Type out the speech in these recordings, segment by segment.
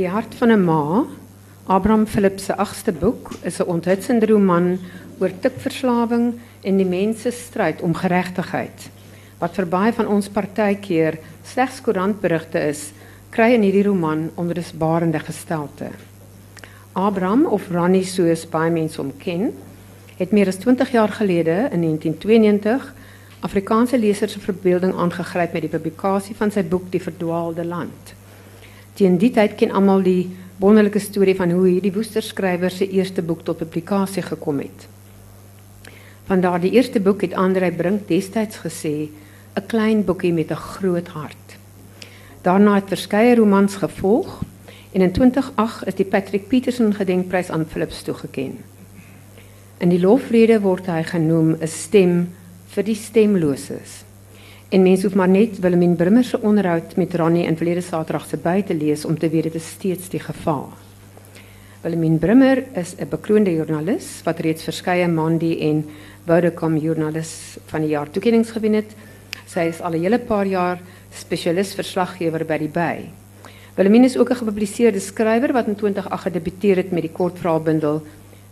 Die hart van 'n ma, Abraham Philips se boek, is 'n onthutsende roman oor tikverslawing en die mens om geregtigheid. Wat baie van ons partykeer slegs koerantberigte is, kry in hierdie roman onrusbarende gestalte. Abraham of Ronnie soos baie mense hom ken, het meer as 20 jaar gelede in 1992 Afrikaanse lesers se verbeelding aangegryp met die publikasie van sy boek Die Verdwaalde Land. Teen die tyd ken almal die wonderlike storie van hoe hierdie woesterskrywer se eerste boek tot publikasie gekom het. Van daardie eerste boek het Andrei Brink destyds gesê 'n klein boekie met 'n groot hart. Daarna het verskeie romans gevolg en in 2008 is die Patrick Peterson gedenkprys aan Philips toegekend. In die lofrede word hy genoem 'n stem vir die stemloses. En mens hoef maar net Willemien Brimmer se onderhoud met Ronnie in verlede Saterdag se by te lees om te weet dit is steeds die geval. Willemien Brimmer is 'n bekroonde joernalis wat reeds verskeie Mandi en Vodacom joernalis van die jaar toekenninge gewen het. Sy is al 'n hele paar jaar spesialis verslaggewer by die by. Willemien is ook 'n gepubliseerde skrywer wat in 2008 gedebuteer het met die kortverhaalbundel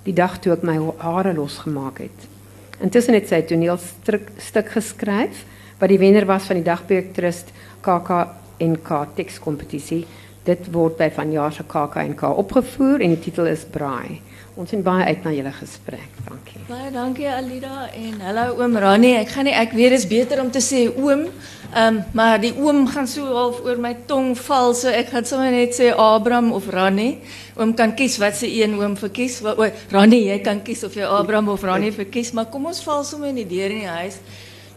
Die dag toe ek my hare losgemaak het. Intussen het sy 'n toneelstuk geskryf wat die wenner was van die Dagbeek Trust KAK&K tekskompetisie. Dit word by vanjaar se KAK&K opgevoer en die titel is Braai. Ons sien baie uit na julle gesprek. Dankie. Baie dankie Alida en hallo oom Rani. Ek gaan nie ek weet is beter om te sê oom. Ehm maar die oom gaan so half oor my tong val so ek gaan sommer net sê Abraham of Rani. Oom kan kies wat se een oom verkies. Rani, jy kan kies of jy Abraham of Rani verkies, maar kom ons val sommer in die deur in huis.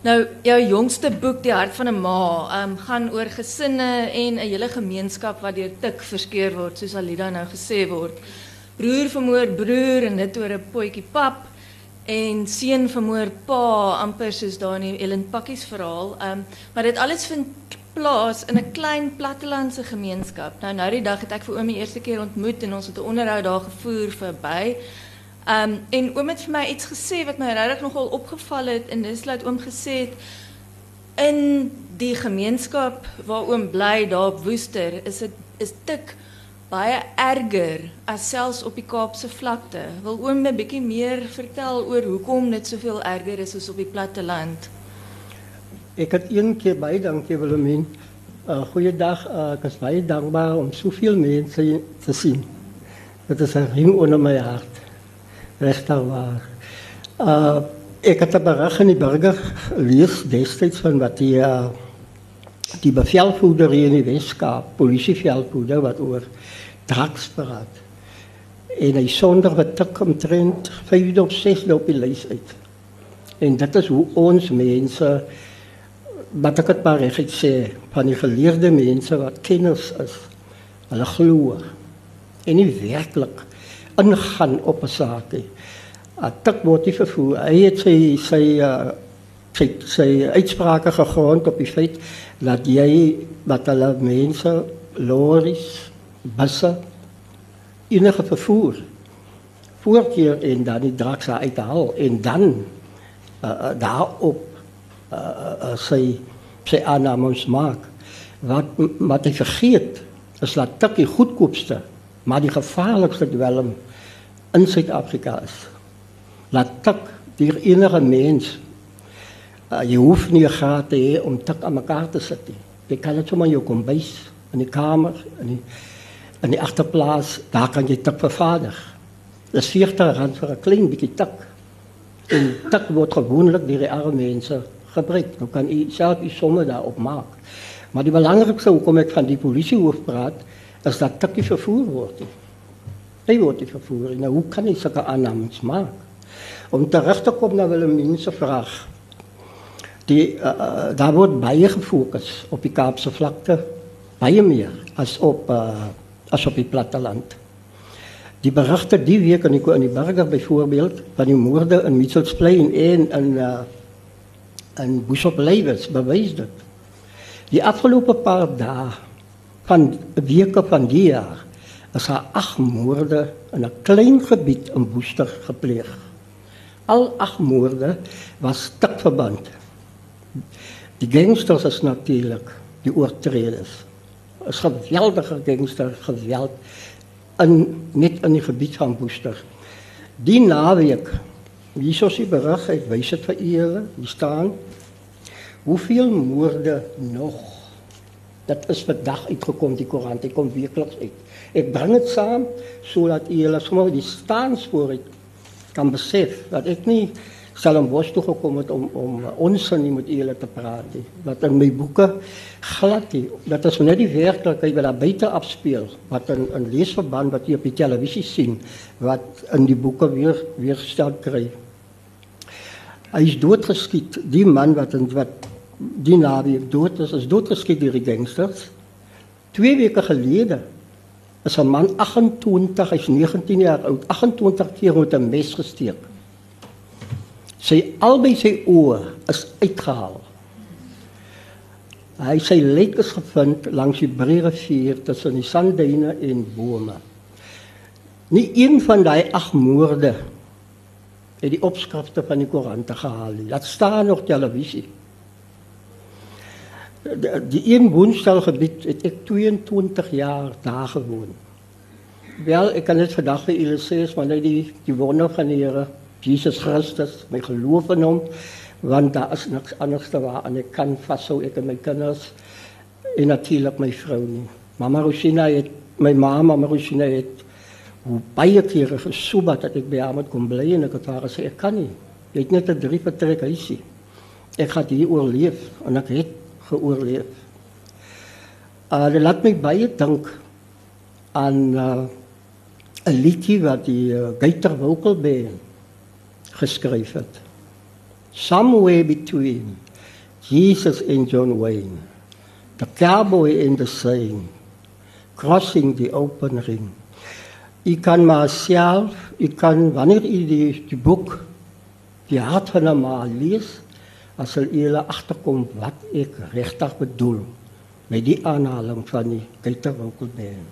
Nou jou jongste boek Die hart van 'n ma, um, gaan oor gesinne en 'n hele gemeenskap wat deur tik verskeur word soos Alida nou gesê word broer vermoor broer en dit oor 'n potjie pap en seun vermoor pa amper soos daar in Ellen Pakkies verhaal. Um, maar dit alles vind plaas in 'n klein plattelandse gemeenskap. Nou nou die dag het ek vir oom die eerste keer ontmoet en ons het 'n onderhoud daar gevoer. Ehm um, en oom het vir my iets gesê wat my regtig nogal opgeval het en dis dat oom gesê het in die gemeenskap waar oom bly daar op Woester is dit is tik baie erger as selfs op die Kaapse vlakte. Wil oom 'n bietjie meer vertel oor hoekom dit soveel erger is as op die platte land? Ek het een keer baie dankie Wilhelmine. Uh, goeiedag, uh, ek dankbaar om soveel mense te sien. Dit is 'n riem onder my hart. Regtig waar. Uh, ek het 'n berig in die burger lees destyds van wat die uh, die bevelvoerder in die Weskaap, polisieveldvoerder wat oor drugs praat. En hy sonder wat tik omtrent 5 of 6 op die lys uit. En dit is hoe ons mense wat ek het maar reg sê van die geleerde mense wat kenners is. Hulle glo en nie werklik ingaan op 'n saak nie. Tik word nie vervoer. Hy het sy sy uh, sy sy uitsprake gegrond op die feit dat jy wat hulle mense loris busse enige vervoer voorkeer en dan die draks uithaal en dan uh, uh, daarop uh, uh, sy sy aannames maak wat wat hy vergeet is dat tik die goedkoopste maar die gevaarlikste dwelm in Suid-Afrika is laat tik deur enige mens uh, jy hoef nie te hê om tik aan mekaar te sit nie jy kan dit sommer jou kombuis in die kamer in die in die agterplaas, daar kan jy tik vervaardig. Dis 40 rand vir 'n klein bietjie tik. En tik word gewoonlik deur die arme mense gebruik. Nou kan u self u somme daarop maak. Maar die belangrikste hoekom ek van die polisie hoof praat, is dat tikkie vervoer word. Vervoer. Nou hoe kan jy sulke aannames maak? Om te kom na Willemien se vraag. Die uh, daar word baie gefokus op die Kaapse vlakte, baie meer as op uh, as op die platteland. Die berigte die week in die in die burger byvoorbeeld van die moorde in Mitchells Plain en in uh in Bishop Lewis bewys dit. Die afgelope paar dae van weke van die jaar is daar ag moorde in 'n klein gebied in Woester gepleeg. Al ag moorde was stik verband. Die gangsters is natuurlik die oortreders 'n geweldige gangster geweld in net in die gebied van Woester. Die naweek hierso sien berig ek wys dit vir julle. Hier staan hoeveel moorde nog dit is vandag uitgekom die koerant dit kom weekliks uit. Ik breng het samen, zodat ILS-moord die staanspoor ik kan beseffen dat ik niet Stellenbosch toegekomen om, om eh, onzin niet met iedereen te praten. Wat in mijn boeken glad is. Dat is net die werkelijkheid wat dat beter afspeel. Wat een, leesverband wat je op de televisie ziet. Wat in die boeken weer, weerstand krijgt. Hij is doodgeschiet. Die man wat, wat die nabij dood is, is doodgeschiet door de gangsters. Twee weken geleden is 'n man 28, hy's 19 jaar oud, 28 keer met 'n mes gesteek. Sy albei sy oë is uitgehaal. Hy sy lijk is gevind langs die Breë rivier tussen die sandduine en bome. Nie een van daai ag moorde het die opskrifte van die koerante gehaal nie. Dit staan nog televisie. Die een woonstelgebied het ek 22 jaar daar gewoon. Wel, ek kan net vandag vir julle sê, maar net die die wonder van die Here Jesus Christus, my geloof hom, want daar is niks anders te waar en ek kan vashou ek en my kinders en natuurlik my vrou nie. Mama Rosina het my ma, mama Rosina het hoe baie kere gesoebat dat ek by haar moet kom bly en ek het haar gesê ek kan nie. Jy het net 'n drie vertrek huisie. Ek gaan hier oorleef en ek het geoorleef. Uh dit laat my baie dink aan uh, 'n liedjie wat die uh, Geiter Vocal Band geskryf het. Somewhere between Jesus and John Wayne, the cowboy and the saint, crossing the open ring. Ik kan maar zelf, ik kan wanneer u die, die boek, die hart van een maal lees, als er jullie achterkomt wat ik rechtig bedoel, met die aanhaling van die Keiterwinkelbeen.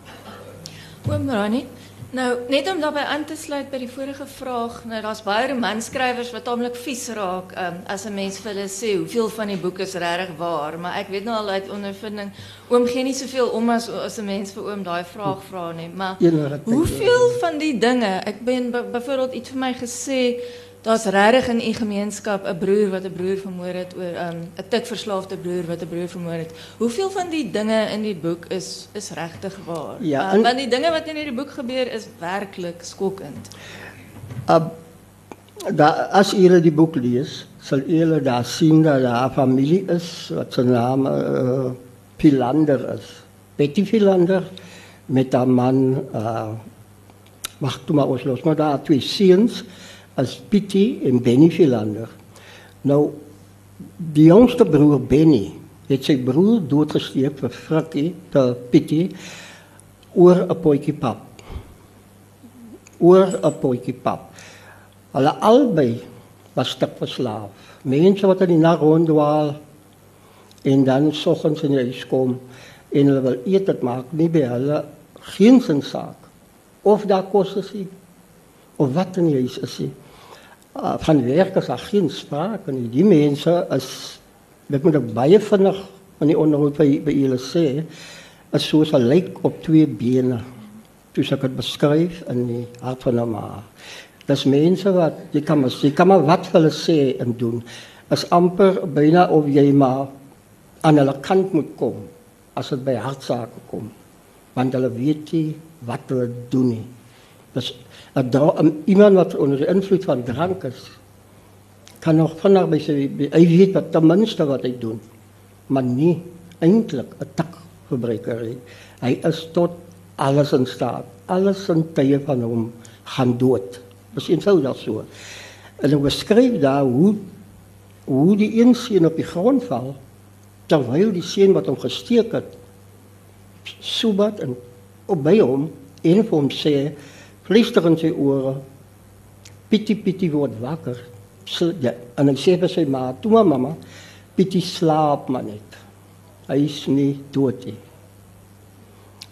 Oom Ronnie, Nou, net om daarbij aan te sluiten bij die vorige vraag, nou, daar's baie romanschrijvers wat tamelik vies raak um, as 'n mens vir hulle sê hoeveel van die boek is regtig waar, maar ek weet nou al uit ondervinding oom gee nie soveel om as as 'n mens vir oom daai vraag vra nie, maar hoeveel van die dinge, ek ben byvoorbeeld iets vir my gesê Daar's regtig in u gemeenskap 'n broer wat 'n broer vermoor het oor 'n um, tikverslaafde broer wat 'n broer vermoor het. Hoeveel van die dinge in die boek is is regtig waar? Ja, uh, want die dinge wat in hierdie boek gebeur is werklik skokkend. Uh, da as jy die boek lees, sal jy daar sien dat daar 'n familie is wat se naam uh, Pilander is. Betty Pilander met 'n man uh Wag, toe maar ons los, maar daar twee seuns as Pietie en Benny Philander. Nou die jongste broer Benny het sy broer doodgesteek vir Frikkie te Pietie oor 'n potjie pap. Oor 'n potjie pap. Hulle albei was stuk verslaaf. Mense wat in die nag rondwaal en dan soggens in die huis kom en hulle wil eet dit maak nie by hulle geen sin saak of daar kos is of wat in die huis is nie. Van werkers geen sprake nie. Die mense is dit moet ek baie vinnig in die onderhoud by by julle sê is soos 'n lijk op twee bene. Soos ek dit beskryf in die hart van 'n ma. Dis mense wat jy kan maar kan maar wat hulle sê en doen. Is amper byna of jy maar aan hulle kant moet kom as dit by hartsake kom. Want hulle weet nie wat hulle doen nie. 'n iemand wat onder die invloed van drank is kan nog by sy hy weet wat ten minste wat hy doen maar nie eintlik 'n tak verbreker nie. Hy is tot alles in staat. Alles in tye van hom gaan dood. Dis eenvoudig so. En hy beskryf daar hoe hoe die een seun op die grond val terwyl die seun wat hom gesteek het sobat en op by hom en vir hom sê fluister in sy ore. Pietie Pietie word wakker. So, ja, en hy sê vir sy ma, "Toe maar mamma, Pietie slaap maar net. Hy is nie dood nie."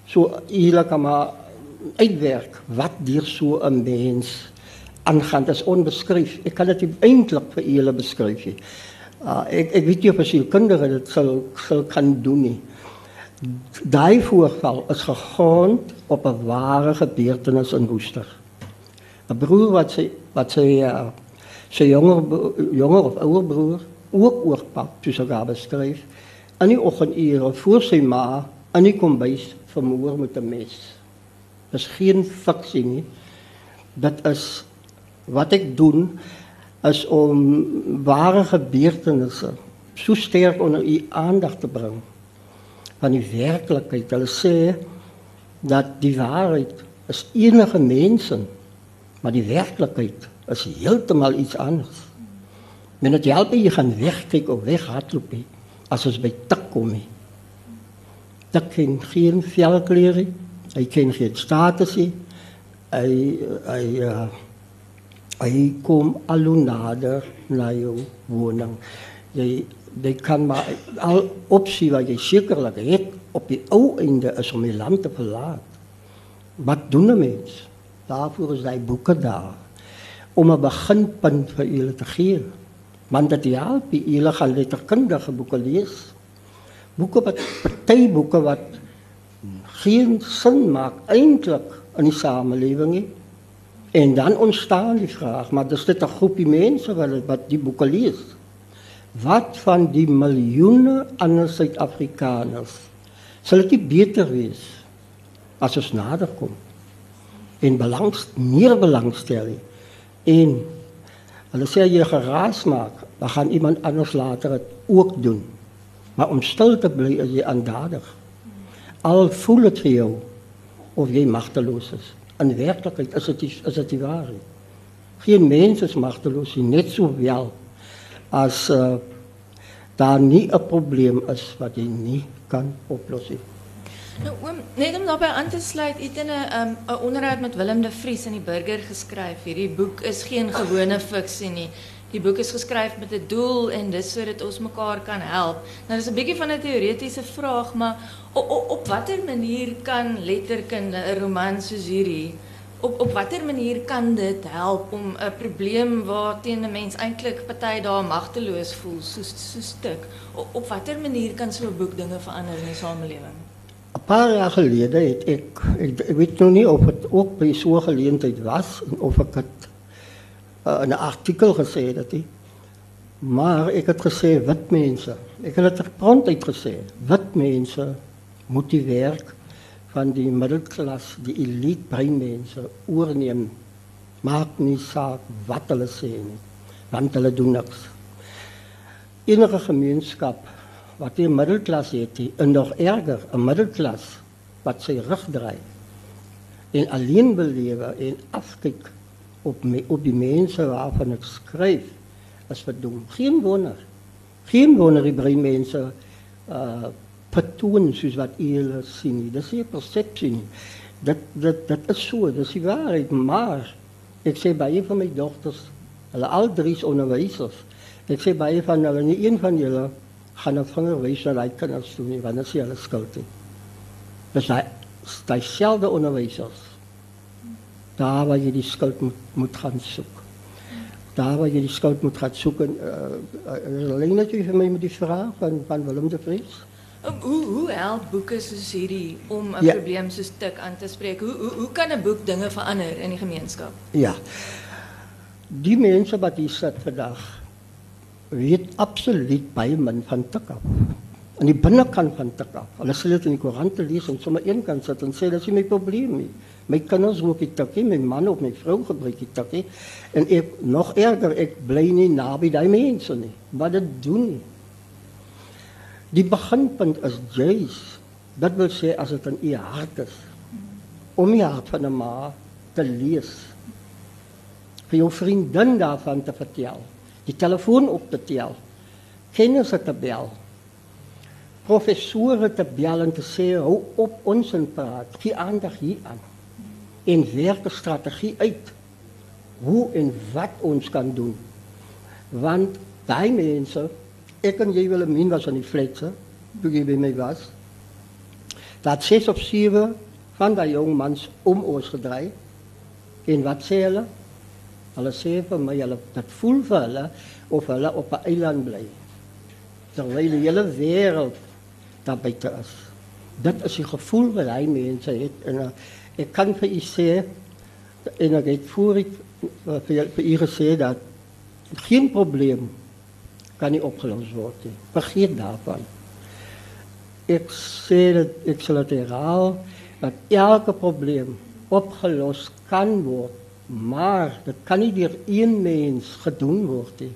So hier kan maar uitwerk wat deur so 'n mens aangaan. Dit is onbeskryf. Ek kan dit eintlik vir julle beskryf nie. Uh, ek ek weet nie of as jy kinders dit sal sal kan doen nie. Daai voorval is gegrond op 'n ware gebeurtenis in Woester. 'n Broer wat sy wat sy uh, sy jonger jonger of ouer broer ook oorpap, soos hy daar beskryf, in die oggendure voor sy ma in die kombuis vermoor met 'n mes. Dis geen fiksie nie. Dit is wat ek doen is om ware gebeurtenisse so sterk onder u aandag te bring van die werklikheid. Hulle sê dat die waarheid is enige mense, maar die werklikheid is heeltemal iets anders. Men het help jy gaan wegkyk of weghardloop nie as ons by tik kom nie. Tik ken geen velkleur nie. Hy ken geen status nie. Hy hy uh, hy kom al hoe nader na jou woning. Jy jy kan maar al opsie wat jy sekerlik het op die ou einde is om die land te verlaat. Wat doen 'n mens? Daarvoor is hy boeke daar om 'n beginpunt vir julle te gee. Want dit help julle gaan letterkundige boeke lees. Boeke wat party boeke wat geen sin maak eintlik in die samelewing nie. En dan ontstaan die vraag, maar dis dit 'n groepie mense wat wat die boeke lees. Wat van die miljoene ander Suid-Afrikaners? Sal dit beter wees as ons nader kom en belangs meer belangstel en hulle sê jy geraas maak, dan gaan iemand anders later dit ook doen. Maar om stil te bly is jy aandadig. Al voel dit vir jou of jy magteloos is in werklikheid is dit is dit waarheid. Geen mens is magteloos nie, net so Als eh, daar niet een probleem is wat je niet kan oplossen. Nou, oom, net om daarbij aan te sluiten, in ehm, een onderhoud met Willem de Vries in die Burger geschreven. Die boek is geen gewone fictie. Nie. Die boek is geschreven met het doel en dus zodat ons elkaar kan helpen. Nou, dat is een beetje van een theoretische vraag, maar op, wat manier kan letterkunde een roman zoals op op watter manier kan dit help om 'n probleem waarteen 'n mens eintlik party dae magteloos voel soos so stuk op, op watter manier kan so 'n boek dinge verander in die samelewing? 'n Paar jaar gelede het ek ek, weet nog nie of dit ook by so 'n geleentheid was of ek het uh, 'n artikel gesê dat hy maar ek het gesê wit mense ek het dit gepront uitgesê wit mense moet die werk van die middelklas die elite breinmense oorneem maak nie saak wat hulle sê nie want hulle doen niks enige gemeenskap wat die middelklas het en nog erger 'n middelklas wat sy rug draai en alleen belewe en afkyk op me, op die mense waarvan ek skryf as verdom. Geen wonder. Geen wonder die brein mense uh patroon soos wat hulle sien. Dis nie persepsie nie. Dit dit dit is so, dis die waarheid, maar ek sê baie van my dogters, hulle al drie is onderwysers. Ek sê baie van hulle, nie een van julle gaan 'n vinger wys na daai kinders toe nie, want dit is hulle skuld. Dis daai onderwysers daar waar jy die skuld moet moet gaan soek. Daar waar jy die skuld moet gaan soek en uh, alleen net jy vir my met die vraag van van Willem de Vries. Um, hoe hoe help boeke soos hierdie om 'n ja. probleem so stuk aan te spreek? Hoe hoe hoe kan 'n boek dinge verander in die gemeenskap? Ja. Die mense wat hier sit vandag weet absoluut baie min van tik af. Aan die binnekant van tik af. Hulle sê dit in die koerante lees en sommer een kant sit en sê dis nie my probleem nie. My kinders rook die tikkie, my man of my vrou gebruik die tikkie en ek nog erger, ek bly nie naby daai mense nie. Wat dit doen. Die beginpunt is juis. Dit wil sê as dit in u hart is om die hart van 'n ma te lees. vir jou vriendin daarvan te vertel. Die telefoon op te tel. Kennisse te bel. Professore te bel en te sê hou op ons en praat. Gee aandag hier aan en werk 'n strategie uit hoe en wat ons kan doen. Want daai mense, ik en J. Willemien was aan die flitsen toen je bij mij was. Dat zes of zeven van dat jongmans om ons gedraaid. in wat zeilen. Alle zeven, maar jullie, dat voel voor hulle, of hulle op een eiland blijven. Terwijl de hele wereld daar buiten is. Dat is het gevoel waar hij mensen heeft. En, eh, ik kan voor je zeggen, en ik heb ik voor je gezegd dat geen probleem kan niet opgelost worden. Vergeet daarvan. Ik, het, ik zal het herhalen, dat elke probleem opgelost kan worden, maar dat kan niet door één mens gedaan worden.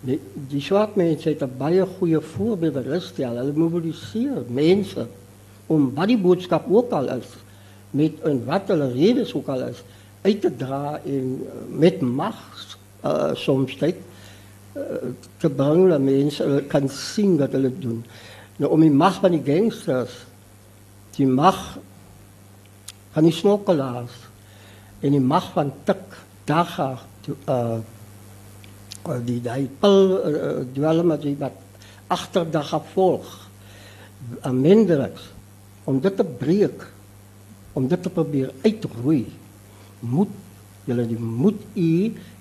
Die, die mensen zijn een baie goede voorbeeld stellen. Ze mobiliseren mensen om wat die boodschap ook al is, met een wat reden ook al is, uit te draaien eh, met macht uh, eh, soms. Tyd, te bring dat mense kan sien wat hulle doen. Nou om die mag van die gangsters, die mag van die smokkelaars en die mag van tik dagga uh die daai pil uh, dwelm wat agterdag volg. Amendrix om dit te breek om dit te probeer uitroei moet julle die moed u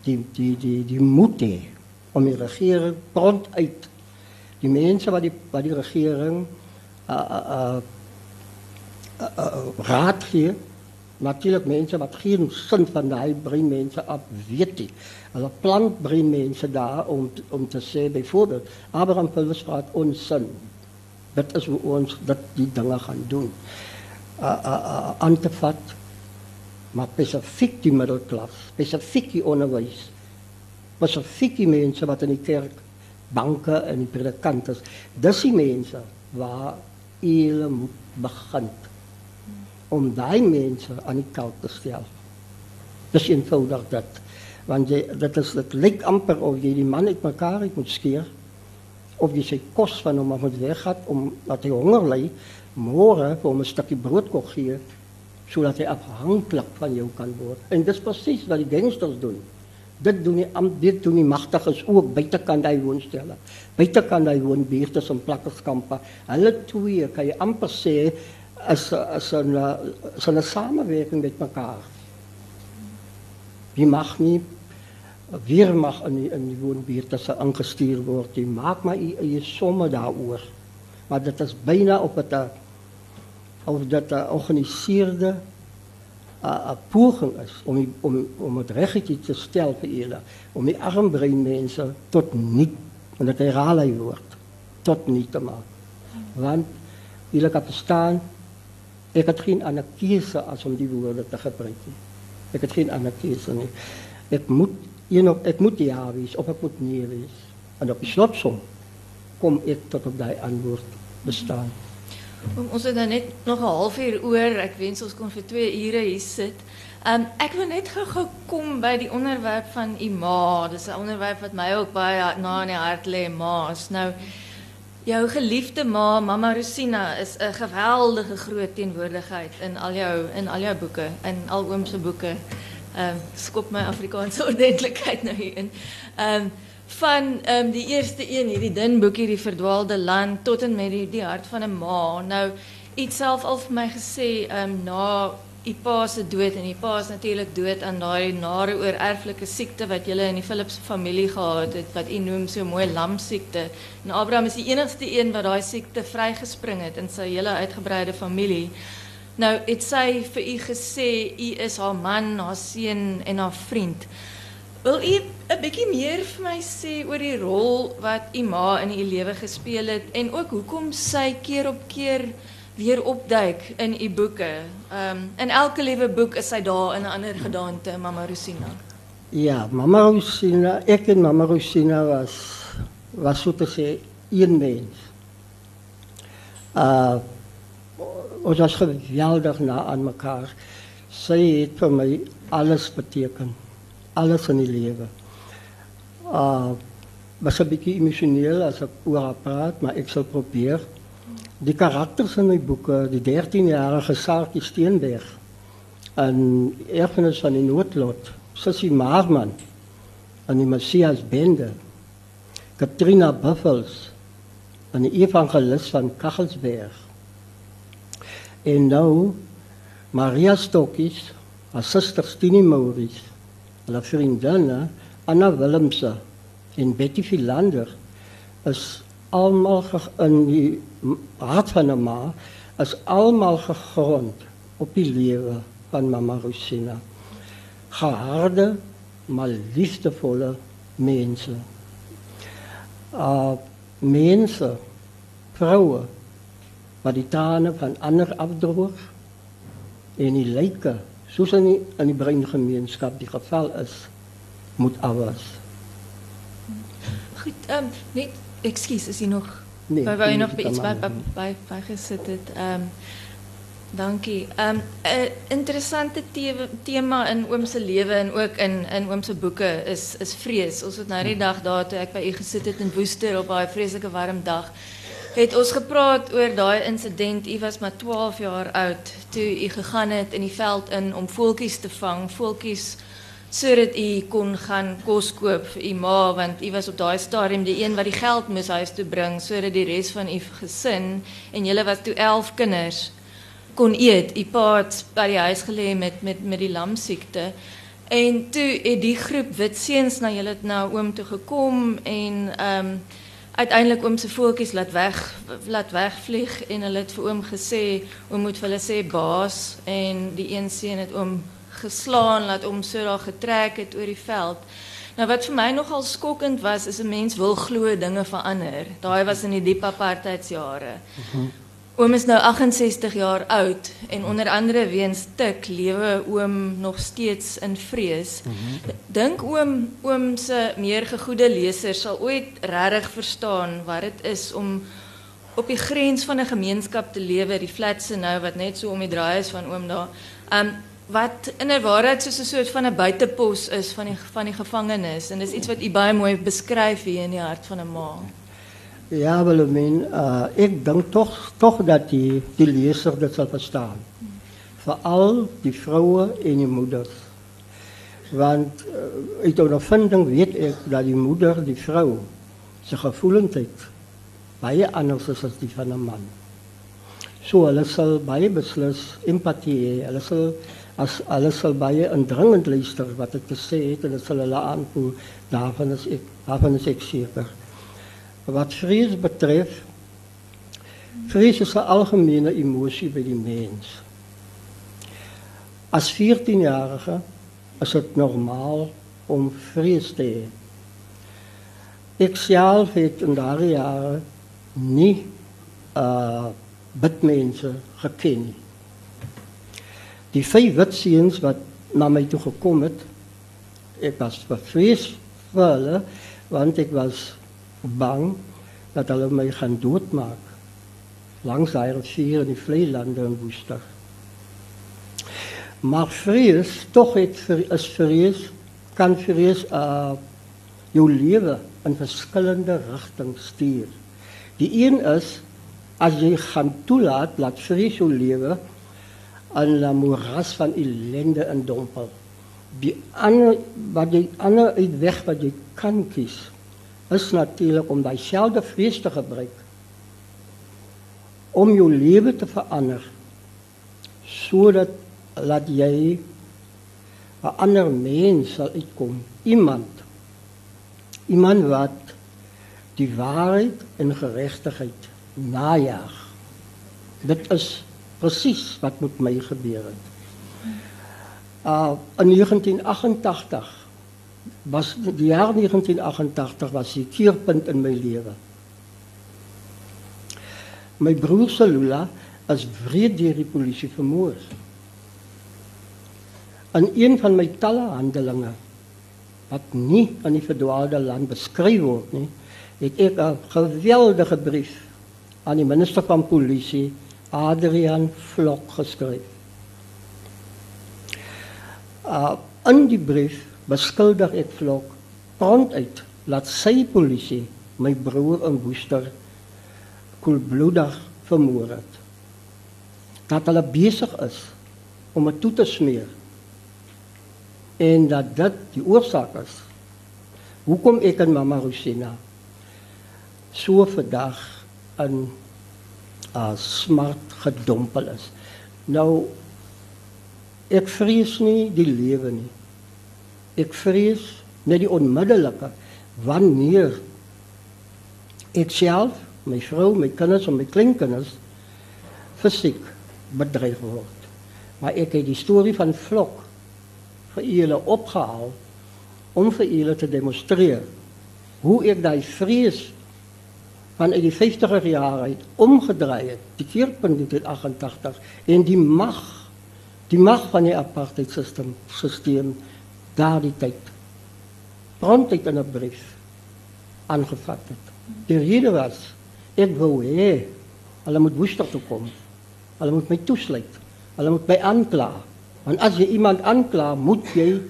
die die die die moed hê om die regering front uit die mense wat die wat die regering uh uh, uh, uh, uh raad gee Natuurlik mense wat geen sin van daai brein mense af weet nie. Hulle plant brein mense daar om om te sê byvoorbeeld Abraham Paulus praat ons sin. Dit is hoe ons dat die dinge gaan doen. Uh uh uh aan te vat maar spesifiek die middelklas, spesifiek die onderwys. Spesifiek die mense wat in die kerk banke en die predikante is. Dis die waar hulle moet begin om daai mense aan die kant te stel. Dis eenvoudig dat want jy dit is dit lyk amper of jy die man uit moet skeer of jy sy kos van hom af moet weggat om dat hy honger ly môre vir hom 'n stukkie brood kon gee sodat hy afhanklik van jou kan word. En dis presies wat die gangsters doen. Dit doen die dit doen die magtiges ook buitekant hy woonstelle. Buitekant hy woonbuurte en plakkerskampe. Hulle twee kan jy amper sê is is 'n is 'n samewerking met mekaar. Wie mag nie weer mag in die, in die woonbuurt as ingestuur word. Jy maak maar jy, jy somme daaroor. Maar dit is byna op 'n of dit 'n georganiseerde een poging is om, om, om het rechtje te stellen, eerder. Om die armbrein mensen tot niet, en dat herhaal wordt, woord, tot niet te maken. Want eerlijk hebben staan, ik had geen anarchie als om die woorden te gebruiken. Ik had geen anarchie. Ik moet, nog, ik moet ja wezen, of ik moet nee wezen. En op die slotsom kom ik tot op dat antwoord bestaan. Ons het dan net nog 'n halfuur oor. Ek wens ons kon vir 2 ure hier sit. Um, ek wil net gou kom by die onderwerp van u ma. Dis 'n onderwerp wat my ook baie na in die hart lê. Nou Jou geliefde ma, Mama Rosina, is 'n geweldige groot teenwoordigheid in al jou in al jou boeke, in al oom se boeke. Um, skop my Afrikaanse ordentlikheid nou hier in. Ehm um, van ehm um, die eerste een, hierdie dun boekie, die verdwaalde land tot en met die die hart van 'n ma. Nou iets self al vir my gesê ehm um, na die pa se dood en die pa is natuurlik dood aan daai nare oor erflike siekte wat julle in die Philips familie gehad het wat u noem so mooi lamsiekte. En Abraham is die enigste een wat daai siekte vrygespring het in sy hele uitgebreide familie. Nou het sy vir u gesê u is haar man, haar seun en haar vriend. Wil u 'n bietjie meer vir my sê oor die rol wat u ma in u lewe gespeel het en ook hoekom sy keer op keer weer opduik in u boeke. Ehm in elke liewe boek is sy daar in 'n ander gedaante, Mama Rosina. Ja, Mama Rosina, ek en Mama Rosina was was so te sê een mens. Uh ons was geweldig na aan mekaar. Sy het vir my alles beteken. Alles in die lewe. Uh was 'n bietjie emosioneel as ek oor praat, maar ek sal probeer die karakters in my boeke, die 13-jarige Saartjie Steenberg en erfenis van die noodlot, Sissie Maarman en die Messias Bende, Katrina Buffels en die evangelis van Kagelsberg. En nou Maria Stokkies, haar suster Stini Maurice, hulle vriendinne Anna Willemse en Betty Philander is almal in die hart van 'n ma is almal gegrond op die lewe van Mama Rosina. Geharde, maar liefdevolle mense. Uh mense, vroue wat die tane van ander afdroog en die lyke in die, in die breingemeenskap die geval is moet afwas. Goed, um, net ekskuus, is jy nog Nee, Waar wou nee, nog dit iets by nie. by gesit het? Ehm dankie. Ehm 'n interessante te tema in oom se lewe en ook in in oom se boeke is is vrees. Ons het nou die dag daar toe ek by u gesit het in Woester op daai vreeslike warm dag. Het ons gepraat oor daai insident. U was maar 12 jaar oud toe u gegaan het in die veld in om voeltjies te vang. Voeltjies sodat u kon gaan kos koop vir u ma want u was op daai stadium die een wat die geld moes huis toe bring sodat die res van u gesin en julle was toe 11 kinders kon eet. U pa het by die huis gelê met met met die lamsiekte. En toe het die groep wit seuns na julle na oom toe gekom en ehm um, uiteindelik oom se voeltjies laat weg laat wegvlieg en het vir oom gesê oom moet vir hulle sê baas en die een seun het oom geslaan laat hom so daar getrek het oor die veld. Nou wat vir my nogal skokkend was is 'n mens wil glo dinge verander. Daai was in die diep apartheidsjare. Oom is nou 68 jaar oud en onder andere weens tik lewe oom nog steeds in vrees. Dink oom oom se meer gegoede lesers sal ooit regtig verstaan wat dit is om op die grens van 'n gemeenskap te lewe, die flatse nou wat net so om die draai is van oom daar. Um wat in 'n waarheid soos 'n soort van 'n buitepos is van die van die gevangenis en dis iets wat u baie mooi beskryf hier in die hart van 'n ma. Ja, Willemien, uh, ik denk toch, toch dat die, die lezer dat zal verstaan. Vooral die vrouwen en die moeders. Want uh, uit ondervinding weet ik dat die moeder, die vrouw, zijn gevoelendheid baie anders is als die van een man. Zo, hulle sal baie beslis empathie hê. Hulle sal as hulle sal luister wat gesê het en dit sal hulle aanvoel. Daarvan is ek daarvan is ek seker. Wat vrees betreft, vrees is een algemene emotie bij die mens. Als 14-jarige is het normaal om vrees te hebben. Ik zelf heb in de jaren niet eh, uh, mensen gekend. Die vijf witziens wat naar mij toe gekomen, ik was bevreesd voor hulle, want ik was bang dat hulle my gaan doodmaak langs daai rivier in die vlei lande in Woester. Maar vrees, tog het vre- is vrees kan vrees uh jou lewe in verskillende rigtings stuur. Die een is as jy gaan toelaat dat vrees jou lewe in 'n moeras van ellende indompel. Die ander wat jy ander uitweg wat jy kan kies is natuurlik om daai selfde vrees te gebruik om jou lewe te verander sodat laat jy 'n ander mens sal uitkom. Iemand iemand wat die waarheid en geregtigheid najag dit is presies wat met my gebeur het. Uh in 1988 was die jaar 1988 was die keerpunt in my lewe My broer Salula is wreed deur die polisie vermoor. In een van my talle handelinge wat nie in die verdwaalde land beskryf word nie, het ek 'n geweldige brief aan die minister van polisie, Adrian Vlok geskryf. Uh in die brief beskuldig ek Vlok prontuit laat sy polisie my broer in Woester koelbloedig vermoor het. Dat hulle besig is om dit toe te smeer. En dat dit die oorsaak is. Hoekom ek en mamma Rosina so vandag in 'n smart gedompel is. Nou ek vrees nie die lewe nie. Ek vrees net die onmiddellike wanneer ek self my vrou, my kinders en my kleinkinders fisiek bedreig word. Maar ek het die storie van Vlok vir julle opgehaal om vir julle te demonstreer hoe ek daai vrees van die 50er jare omgedraai het, die keerpunt in 88 en die mag die mag van die apartheid stelsel stelsel daardie tyd prontuit in 'n brief aangevat het. Die rede was ek wou hê hulle moet woester toe kom. Hulle moet my toesluit. Hulle moet my aankla. Want as jy iemand aankla, moet jy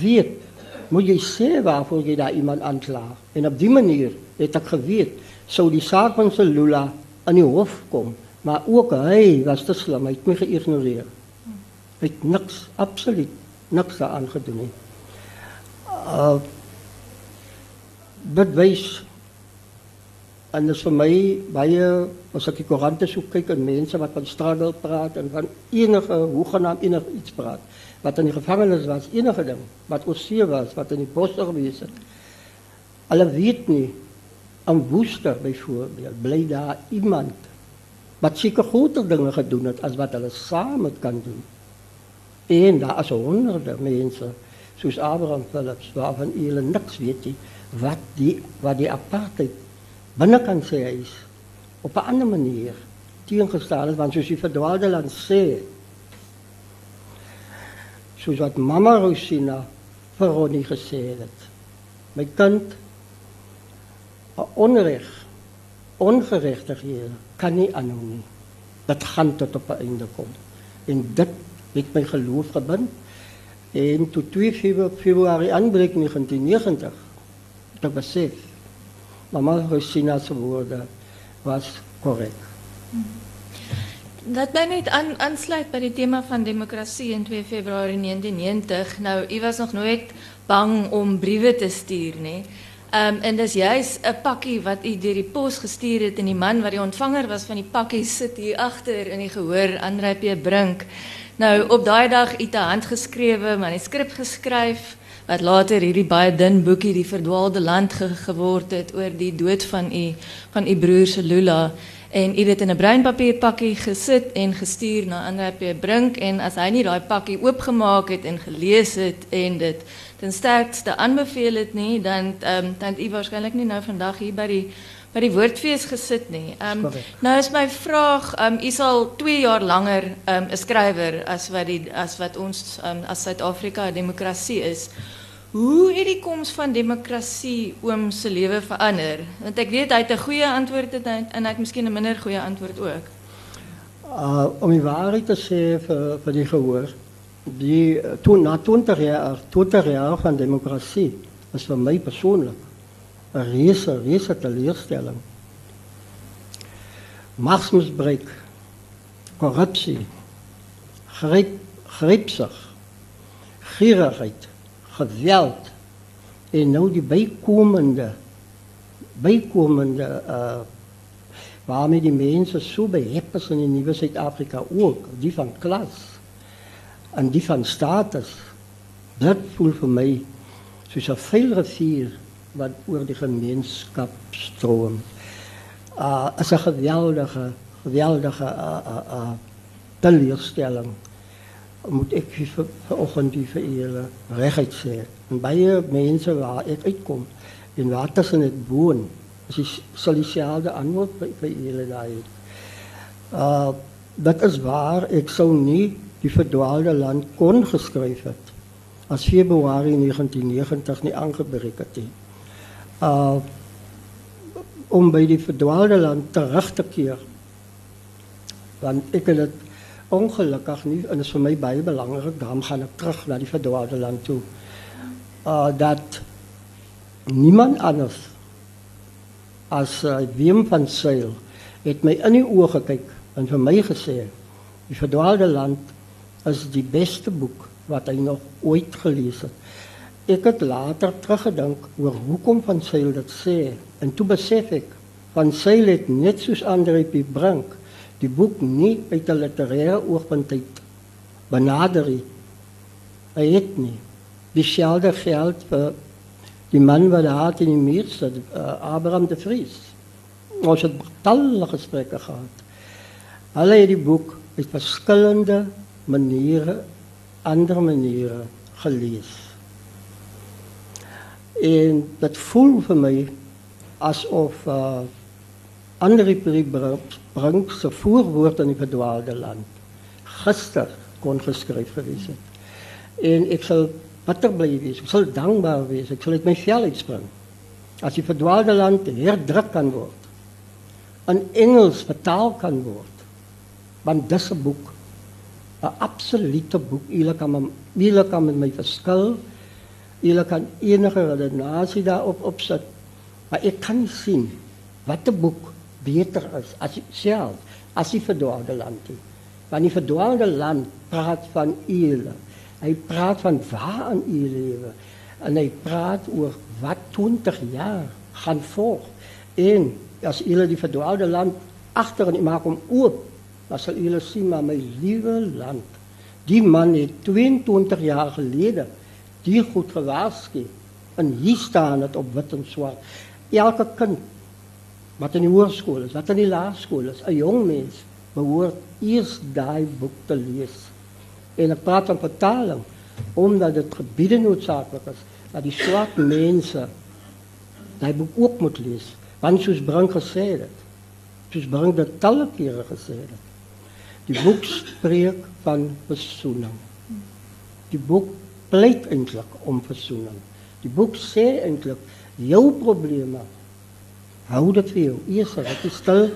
weet, moet jy sê waarvoor jy daar iemand aankla. En op die manier het ek geweet sou die saak van Selula aan die hof kom, maar ook hy was te slim, hy het my geïgnoreer. Hy het niks absoluut niks daaraan gedoen nie. Uh dit wys en dit is vir my baie as ek die koerante so kyk en mense wat van struggle praat en van enige hoegenaamd enige iets praat wat in die gevangenis was enige ding wat oorsee was wat in die bos gewees het hulle weet nie aan Woester byvoorbeeld bly daar iemand wat seker groter dinge gedoen het as wat hulle saam kan doen en daar is honderde mense soos Abraham Philips waarvan hulle niks weet nie wat die wat die apartheid binnekant sê hy is op 'n ander manier teengestaan het want soos die verdwaalde land sê soos wat mamma Rosina vir Ronnie gesê het my kind onreg ongeregtighede kan nie aanhou nie. Dit gaan tot op 'n einde kom. En dit het my geloof gebind en toe 2 Februarie aanbreek 1990 te besef. Mama Rosina se woorde was korrek. Dat my net aan aansluit by die tema van demokrasie in 2 Februarie 1990. Nou, u was nog nooit bang om briewe te stuur nie. Ehm um, en dis juis 'n pakkie wat u deur die pos gestuur het en die man wat die ontvanger was van die pakkie sit hier agter in die gehoor Andre P Brink. Nou op daai dag het 'n handgeskrewe manuskrip geskryf wat later hierdie baie dun boekie die verdwaalde land ge geword het oor die dood van u van u broer se Lula. En u dit in 'n bruinpapierpakkie gesit en gestuur na Andre P. Brink. En as hy nie daai pakkie oopgemaak het en gelees het en dit ten sterkste aanbeveel het nie dan um, dan u waarskynlik nie nou vandag hier by die by die woordfees gesit nie. Ehm um, nou is my vraag, ehm um, u sal 2 jaar langer ehm um, 'n skrywer as wat die as wat ons um, as Suid-Afrika 'n demokrasie is. Hoe het die koms van demokrasie oom se lewe verander? Want ek weet hy het 'n goeie antwoord het, en hy het miskien 'n minder goeie antwoord ook. Uh om die waarheid te sê vir vir die gehoor, die toe na 20 jaar, 20 jaar van demokrasie was vir my persoonlik 'n reuse reuse teleurstelling. Machtsmisbruik, korrupsie, greep greepsig, gierigheid geweld en nou die bykomende bykomende uh waarmee die mense so behep is in die nuwe Suid-Afrika ook, die van klas en die van status. Dit voel vir my soos 'n vuil rivier wat oor die gemeenskap stroom. Uh is 'n geweldige geweldige uh uh, uh teleurstelling moet ek vanoggend die julle regheid sê. En baie mense waar ek uitkom en waar dit woon, is die sal dieselfde antwoord vir julle daai. Uh dit is waar ek sou nie die verdwaalde land kon geskryf het as Februarie 1990 nie aangebreek het nie. uh, om bij die verdwaalde land terug te keren. Want ik heb het ongelukkig niet, en dat is voor mij bijbelangrijk. daarom ga ik terug naar die verdwaalde land toe. Uh, dat niemand anders als uh, Wim van Zeil heeft mij in die ogen gekeken en voor mij gezegd, die verdwaalde land is het beste boek wat hij nog ooit gelezen heeft. Ek het later teruggedink oor hoekom van Sail dit sê en toe besef ek van Sail het net soos Andre P. Brink die boek nie uit 'n literêre oogpunt uit benader nie. Hy het nie dieselfde geld vir die man wat daar in die muur sit, uh, Abraham de Vries. Ons het talle gesprekke gehad. Hulle het die boek op verskillende maniere, ander maniere gelees. En dit voel vir my asof uh Andri Brink bring se voorwoord in die verdwaalde land gister kon geskryf gewees het. En ek sal bitter bly wees. Ek sal dankbaar wees. Ek sal uit my vel uitspring. As die verdwaalde land herdruk kan word. In Engels vertaal kan word. Want dis 'n boek 'n absolute boek. Julle kan julle kan met my verskil. Julle kan enige redenasie daarop opsit. Maar ek kan sien wat 'n boek beter is as self as die verdwaalde land. Want die verdwaalde land praat van julle. Hy praat van waar in u lewe en hy praat oor wat 20 jaar gaan volg. En as julle die verdwaalde land agter en maak hom oop dan sal julle sien maar my liewe land. Die man het 22 jaar gelede die goed gewaarsku en hier staan dit op wit en swart. Elke kind wat in die hoërskool is, wat in die laerskool is, 'n jong mens behoort eers daai boek te lees. En ek praat van vertaling omdat dit gebiede noodsaaklik is dat die swart mense daai boek ook moet lees. Want soos Brink gesê het, soos Brink dit talle kere gesê het, Die boek spreek van verzoening. Die boek pleit eintlik om verzoening. Die boek sê eintlik jou probleme hou dit vir jou. Eers wat jy stil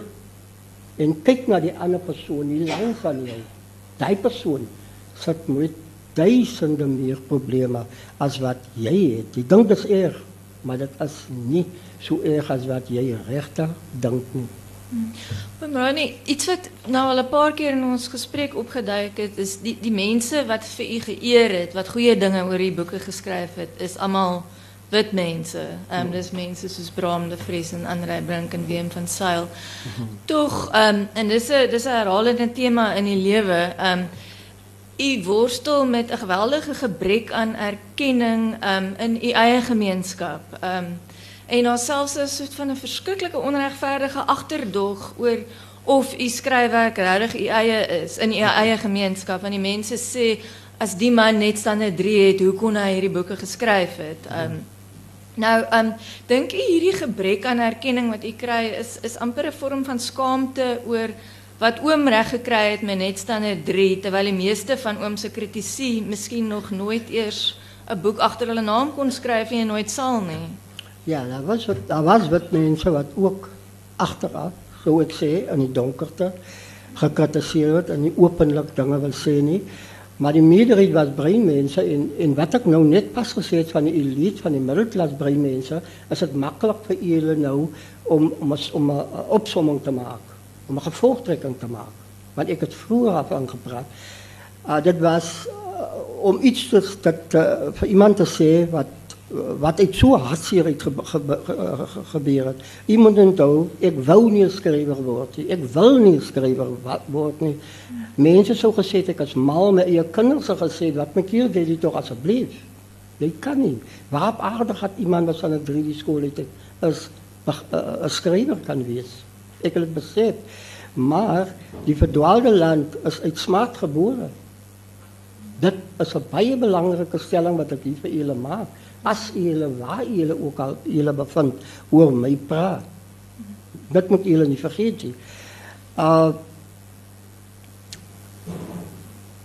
en kyk na die ander persoon nie langs van jou. Daai persoon sit met duisende meer probleme as wat jy het. Jy dink dit is erg, maar dit is nie so erg as wat jy regtig dink nie. Ronnie, iets wat nou al een paar keer in ons gesprek opgeduik het, is die, die mensen wat voor je geëerd het, wat goede dingen over je boeken geschreven het, is allemaal wit mensen. Um, ehm, dus mensen zoals Bram de Vries en André Brink en Wim van Zijl. Mhm. Toch, um, en dit is een herhalende thema in je leven, ehm, um, je worstel met een geweldige gebrek aan erkenning um, in je eigen gemeenschap. Um, En daar selfs 'n soort van 'n verskriklike onregverdige agterdog oor of u skryfwerk regtig u eie is in u eie gemeenskap. Want die mense sê as die man net standaard 3 het, hoe kon hy hierdie boeke geskryf het? Um nou um dink u hierdie gebrek aan erkenning wat u kry is is amper 'n vorm van skaamte oor wat oom reg gekry het met net standaard 3 terwyl die meeste van oom se kritisie miskien nog nooit eers 'n boek agter hulle naam kon skryf en nooit sal nie. Ja, daar was wat, was wat mensen wat ook achteraf, zo ik zei, in die donkerte gekritiseerd wordt en niet openlijk dingen wil. Nie. Maar die meerderheid was breinmensen en, en wat ik nou net pas gezegd van de elite, van die middelklas breinmensen, is het makkelijk voor jullie nou om, om, om een opsomming te maken, om een gevolgtrekking te maken. Want ik het vroeger af aangepraat. Uh, dit was uh, om iets te, te, te, voor iemand te zeggen wat wat het so hartseer het ge, ge, ge, gebeur het. Iemand onthou, ek wou nie skrywer word nie. Ek wil nie skrywer word nie. Mense sou gesê ek as mal met eie kinders gesê wat my keer dit tog asseblief. Jy kan nie. Waarop aarde gaat iemand wat aan 'n 3D skool het is 'n skrywer kan wees. Ek het dit besef. Maar die verdwaalde land is uit smart gebore. Dit is 'n baie belangrike stelling wat ek hier vir julle maak as julle waar julle ook al julle bevind oor my praat. Dit moet julle nie vergeet nie. Uh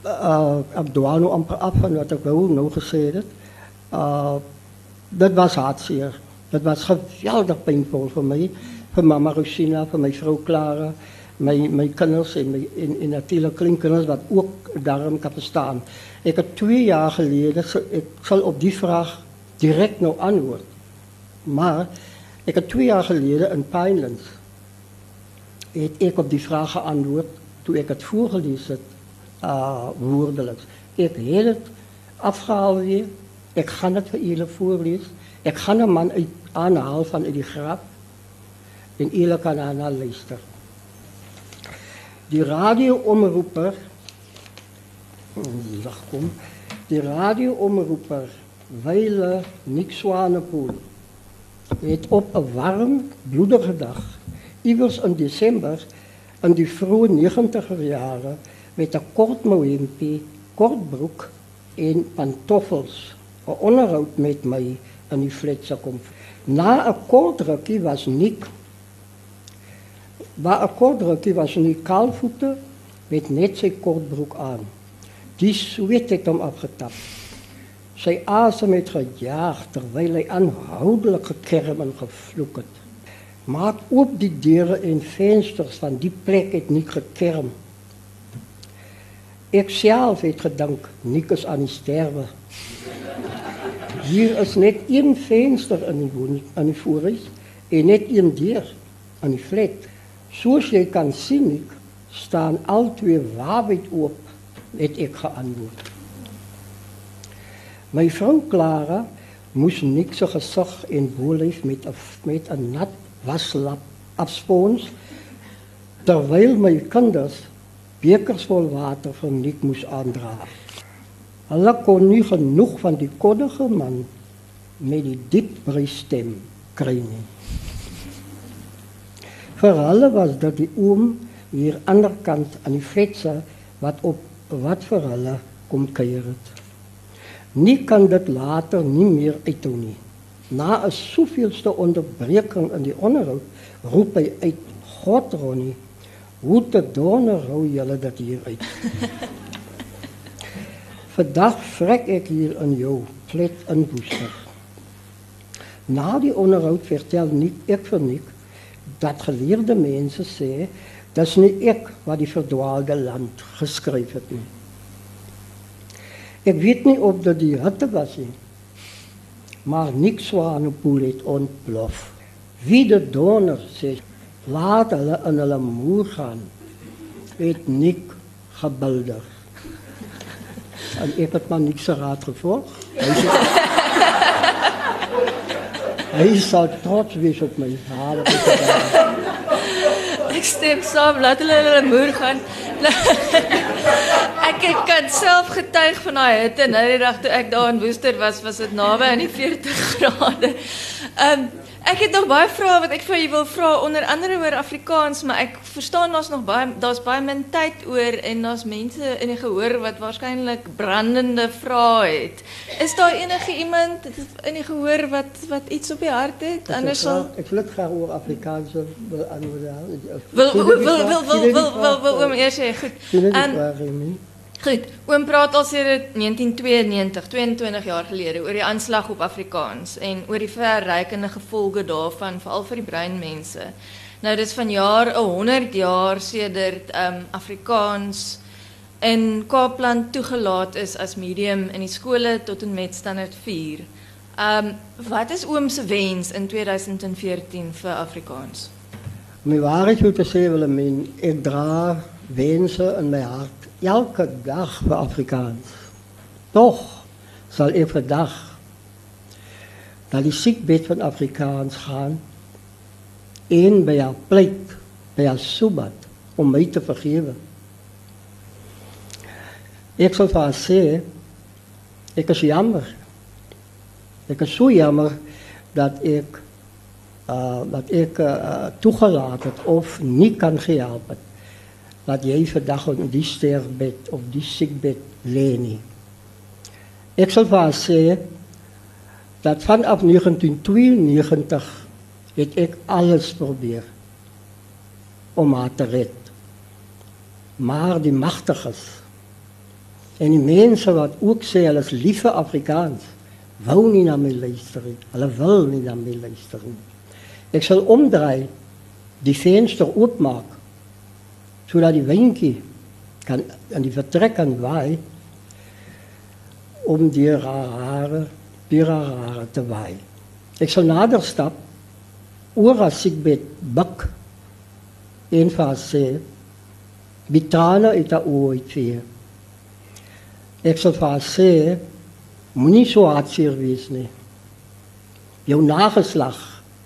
uh ek dwaal nou amper af van wat ek wou nou gesê het. Uh dit was hartseer. Dit was geweldig pynvol vir my, vir mamma Rosina, vir my vrou Clara, my my kinders en my en, en natuurlik kleinkinders wat ook daarom kan verstaan. Ek het 2 jaar gelede ek sal op die vraag direct nou antwoord. Maar ik heb twee jaar geleden in Pinelands het ik op die vraag geantwoord toen ik het voorgelezen heb, uh. Ik heb het afgehaald weer. Ik ga het voor jullie voorlezen. Ik ga een man uit, aanhalen van die grap. En jullie kan naar luisteren. Die radioomroeper, kom, die radioomroeper Weile Nick Swanepoel het op 'n warm, bloedige dag iewers in Desember In die vroeë 90er jare met 'n kort mouempie, kort broek en pantoffels 'n onderhoud met my in die fletse kom. Na 'n kort was Nik Maar 'n kort rukkie was Nik kaalvoete met net sy kort broek aan. Die sweet het hom afgetap. Sy asem het gejaag terwyl hy aanhoudelik gekerm en gevloek het. Maak oop die deure en vensters van die plek het nie gekerm. Ek self het gedink Nik is aan die sterwe. Hier is net een venster in die woning aan die voorhuis en net een deur aan die flat. Soos jy kan sien, Nik, staan al twee waawyd oop, het ek geantwoord. My vrou Clara moes niks so gesag en boelief met 'n met 'n nat waslap afspons terwyl my kinders bekers vol water van nik moes aandra. Hulle kon nie genoeg van die koddige man met die diep stem kry nie. Vir hulle was dit die oom hier ander kant aan die fletse wat op wat vir hulle kom kuier het. Nie kan dit later nie meer uithou nie. Na 'n soveelste onderbreking in die onderhoud roep hy uit: "God, Ronnie, hoe te donor hou julle dit hier uit?" Vandag vrek ek hier in jou flat in Woester. Na die onderhoud vertel nie ek vir nik dat geleerde mense sê dis nie ek wat die verdwaalde land geskryf het nie. Ik weet niet of dat die hutte was. He. Maar niks waar een poel het ontplof. Wie de donor zegt, laat hulle in hulle moer gaan. weet niet gebuldig. en ik heb maar niks raad gevolgd. Hij zou trots wees op mijn vader. Ik stem samen, laat hulle in hulle moer gaan ek ek kan self getuig van daai hitte nou die dag toe ek daar in Woester was, was dit naby aan die 40 grade. Ehm um, ek het nog baie vrae wat ek vir julle wil vra onder andere oor Afrikaans, maar ek verstaan daar's nog baie daar's baie min tyd oor en daar's mense in die gehoor wat waarskynlik brandende vrae het. Is daar enige iemand in die gehoor wat wat iets op die hart het? Anders sal ek wil dit graag oor Afrikaans wil antwoord. Wil wil wil wil wil wil wil wil eers sê goed. En Goed, oom praat al sedert 1992, 22 jaar gelede oor die aanslag op Afrikaans en oor die verrykende gevolge daarvan veral vir die breinmense. Nou dis van jaar 100 jaar sedert um Afrikaans in Kaapland toegelaat is as medium in die skole tot en met standaard 4. Um wat is oom se wens in 2014 vir Afrikaans? My waarheid moet sê wil ek dra wense in my hart elke dag voor Afrikaans. Toch zal elke dag naar die ziekbed van Afrikaans gaan en bij haar plek, bij haar soebat, om mij te vergeven. Ik zal van haar zeggen, ik is jammer. Ik is zo jammer dat ik, eh, dat ik eh, toegelaten of niet kan gehelpen dat jij dag op die sterfbed of die ziekbed lenen. Ik zal vast zeggen dat vanaf 1992 heb ik alles probeer om haar te redden. Maar die machtigers en die mensen wat ook zeggen als lieve Afrikaans, wou niet naar mij luisteren, hulle wil niet naar mij luisteren. Ik zal omdraaien, die venster opmaken zodat die windje kan, aan die vertrek kan waaien om die rare, die rare te waaien. Ik zal nader stap, oor as ek met buk en vir haar sê, die trane uit haar oor uitvee. Ek sal vir haar sê, moenie so hartseer wees nie. Jou nageslag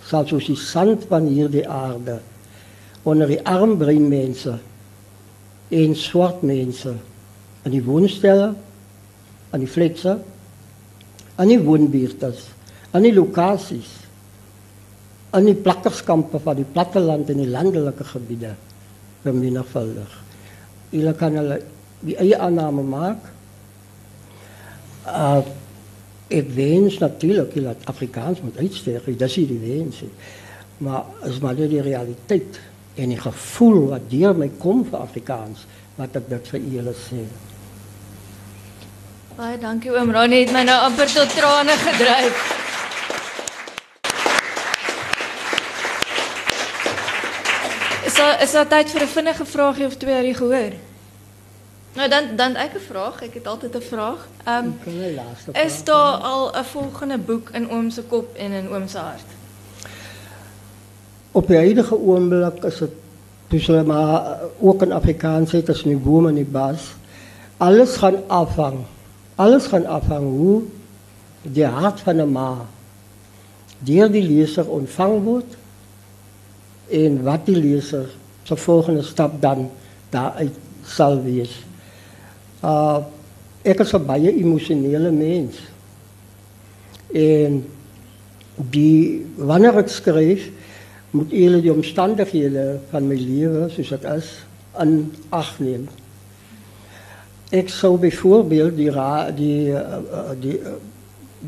sal soos die sand van hierdie aarde onder die armbrein mense en swart mense in die woonstelle, aan die fletse, aan die woonbuurtes, aan die lokasies, aan die plakkerskampe van die platteland en die landelike gebiede vermenigvuldig. Julle kan hulle die aanname maak. Uh ek wens dat Afrikaans moet uitsterf, dis die wens. Maar is maar die realiteit en die gevoel wat deur my kom vir Afrikaans wat ek dit vir julle sê. Baie dankie oom Ronnie het my nou amper tot trane gedryf. Is daar is daar tyd vir 'n vinnige vraagie of twee uit die gehoor? Nou dan dan ek 'n vraag, ek het altyd 'n vraag. Ehm um, is daar al 'n volgende boek in oom se kop en in oom se hart? Op die huidige oomblik is dis hulle maar uh, ook in Afrikaans het as nie boom en nie bas. Alles gaan afhang. Alles gaan afhang hoe die hart van 'n ma deur die leser ontvang word en wat die leser se volgende stap dan daaruit sal wees. Uh ek is 'n baie emosionele mens. En die wanneer ek skryf moet eerlijk de omstandigheden van mijn leven, zoals het is, in acht nemen. Ik zou bijvoorbeeld die, die, uh, die eh,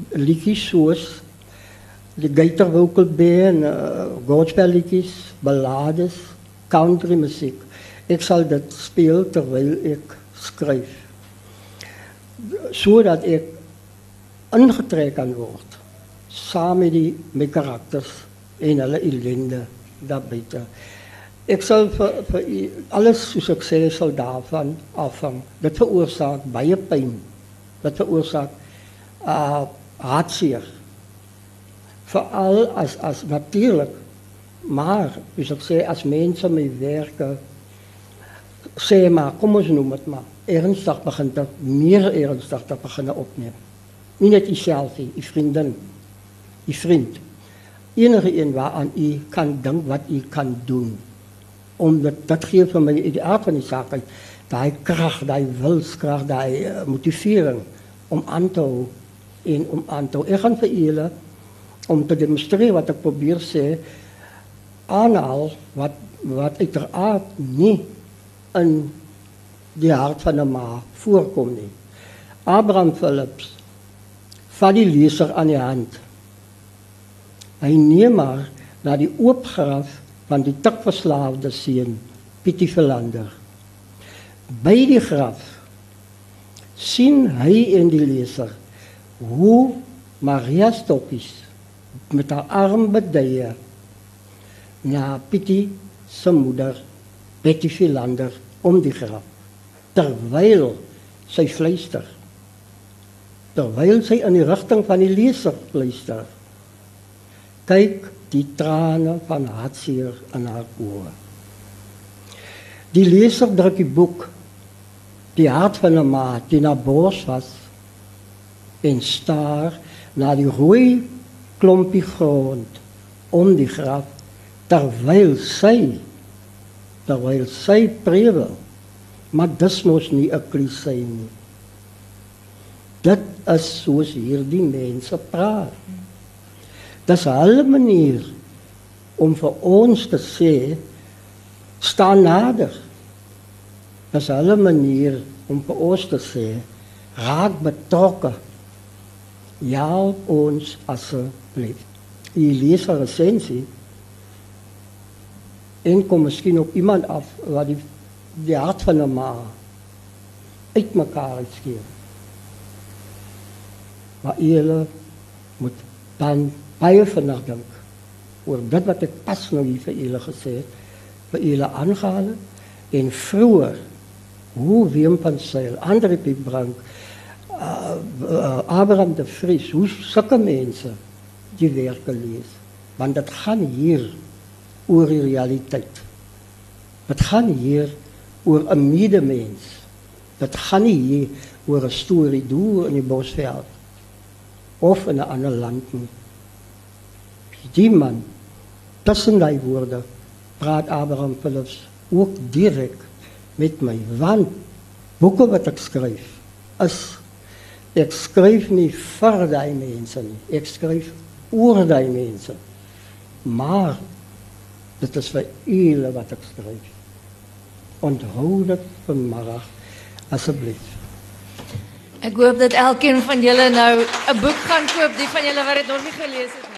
liedjes zoals de Gaiterwokkelbeer, uh, ballades, countrymuziek. Ik zal dat spelen terwijl ik schrijf. Zodat ik ingetrekt kan samen met, die, met karakters en hulle ellende daar buite. Ek sal vir, alles soos ek daarvan afhang. Dit veroorsaak baie pyn. Dit veroorsaak uh hartseer. Veral as as natuurlik maar soos ek sê as mense my werke sê maar kom ons noem dit maar ernstig begin dit meer ernstig te begin opneem. Nie net jouself nie, u vriendin, u vriend enige een waaraan u kan dink wat u kan doen. Om dit dit gee vir my die aard van die saak uit daai krag daai wilskrag daai uh, motivering om aan te hou en om aan te hou. Ek gaan vir julle om te demonstreer wat ek probeer sê aanhaal wat wat uiteraard nie in die hart van 'n ma voorkom nie. Abraham Philips vat die leser aan die hand Hy neem maar na die oopgraf van die tikverslaafde seun Pietie Verlander. By die graf sien hy en die leser hoe Maria Stokkies met haar arm beduie na Pietie se moeder Betty Verlander om die graf terwyl sy fluister terwyl sy in die rigting van die leser fluister kyk die trane van hartseer in haar oë. Die leser druk die boek die hart van 'n ma die na bors was en staar na die rooi klompie grond om die graf terwyl sy terwyl sy prewe maar dis mos nie 'n klise nie. Dit is soos hierdie mense praat. Dis hulle manier om vir ons te sê staan nader. Dis hulle manier om vir ons te sê raak betrokke. Ja, ons asseblief. U lees 'n resensie en kom miskien op iemand af wat die die hart van 'n ma uitmekaar skeer. Maar julle moet dan baie vinnig dink oor dit wat ek pas nou hier vir julle gesê het, vir julle aangehaal en vroeër hoe Willem van Sail, Andre Pietbrand, uh, uh, Abraham de Vries, hoe sulke mense die werke lees, want dit gaan hier oor die realiteit. Dit gaan hier oor 'n medemens. Dit gaan nie hier oor 'n storie deur in die bosveld of in 'n ander land nie die man tussen die woorde praat Abraham Philips ook direk met my want boeke wat ek skryf is ek skryf nie vir daai mense nie ek skryf oor daai mense maar dit is vir julle wat ek skryf Onthou dit vanmiddag asseblief. Ek hoop dat elkeen van julle nou 'n boek gaan koop, die van julle wat dit nog nie gelees het nie.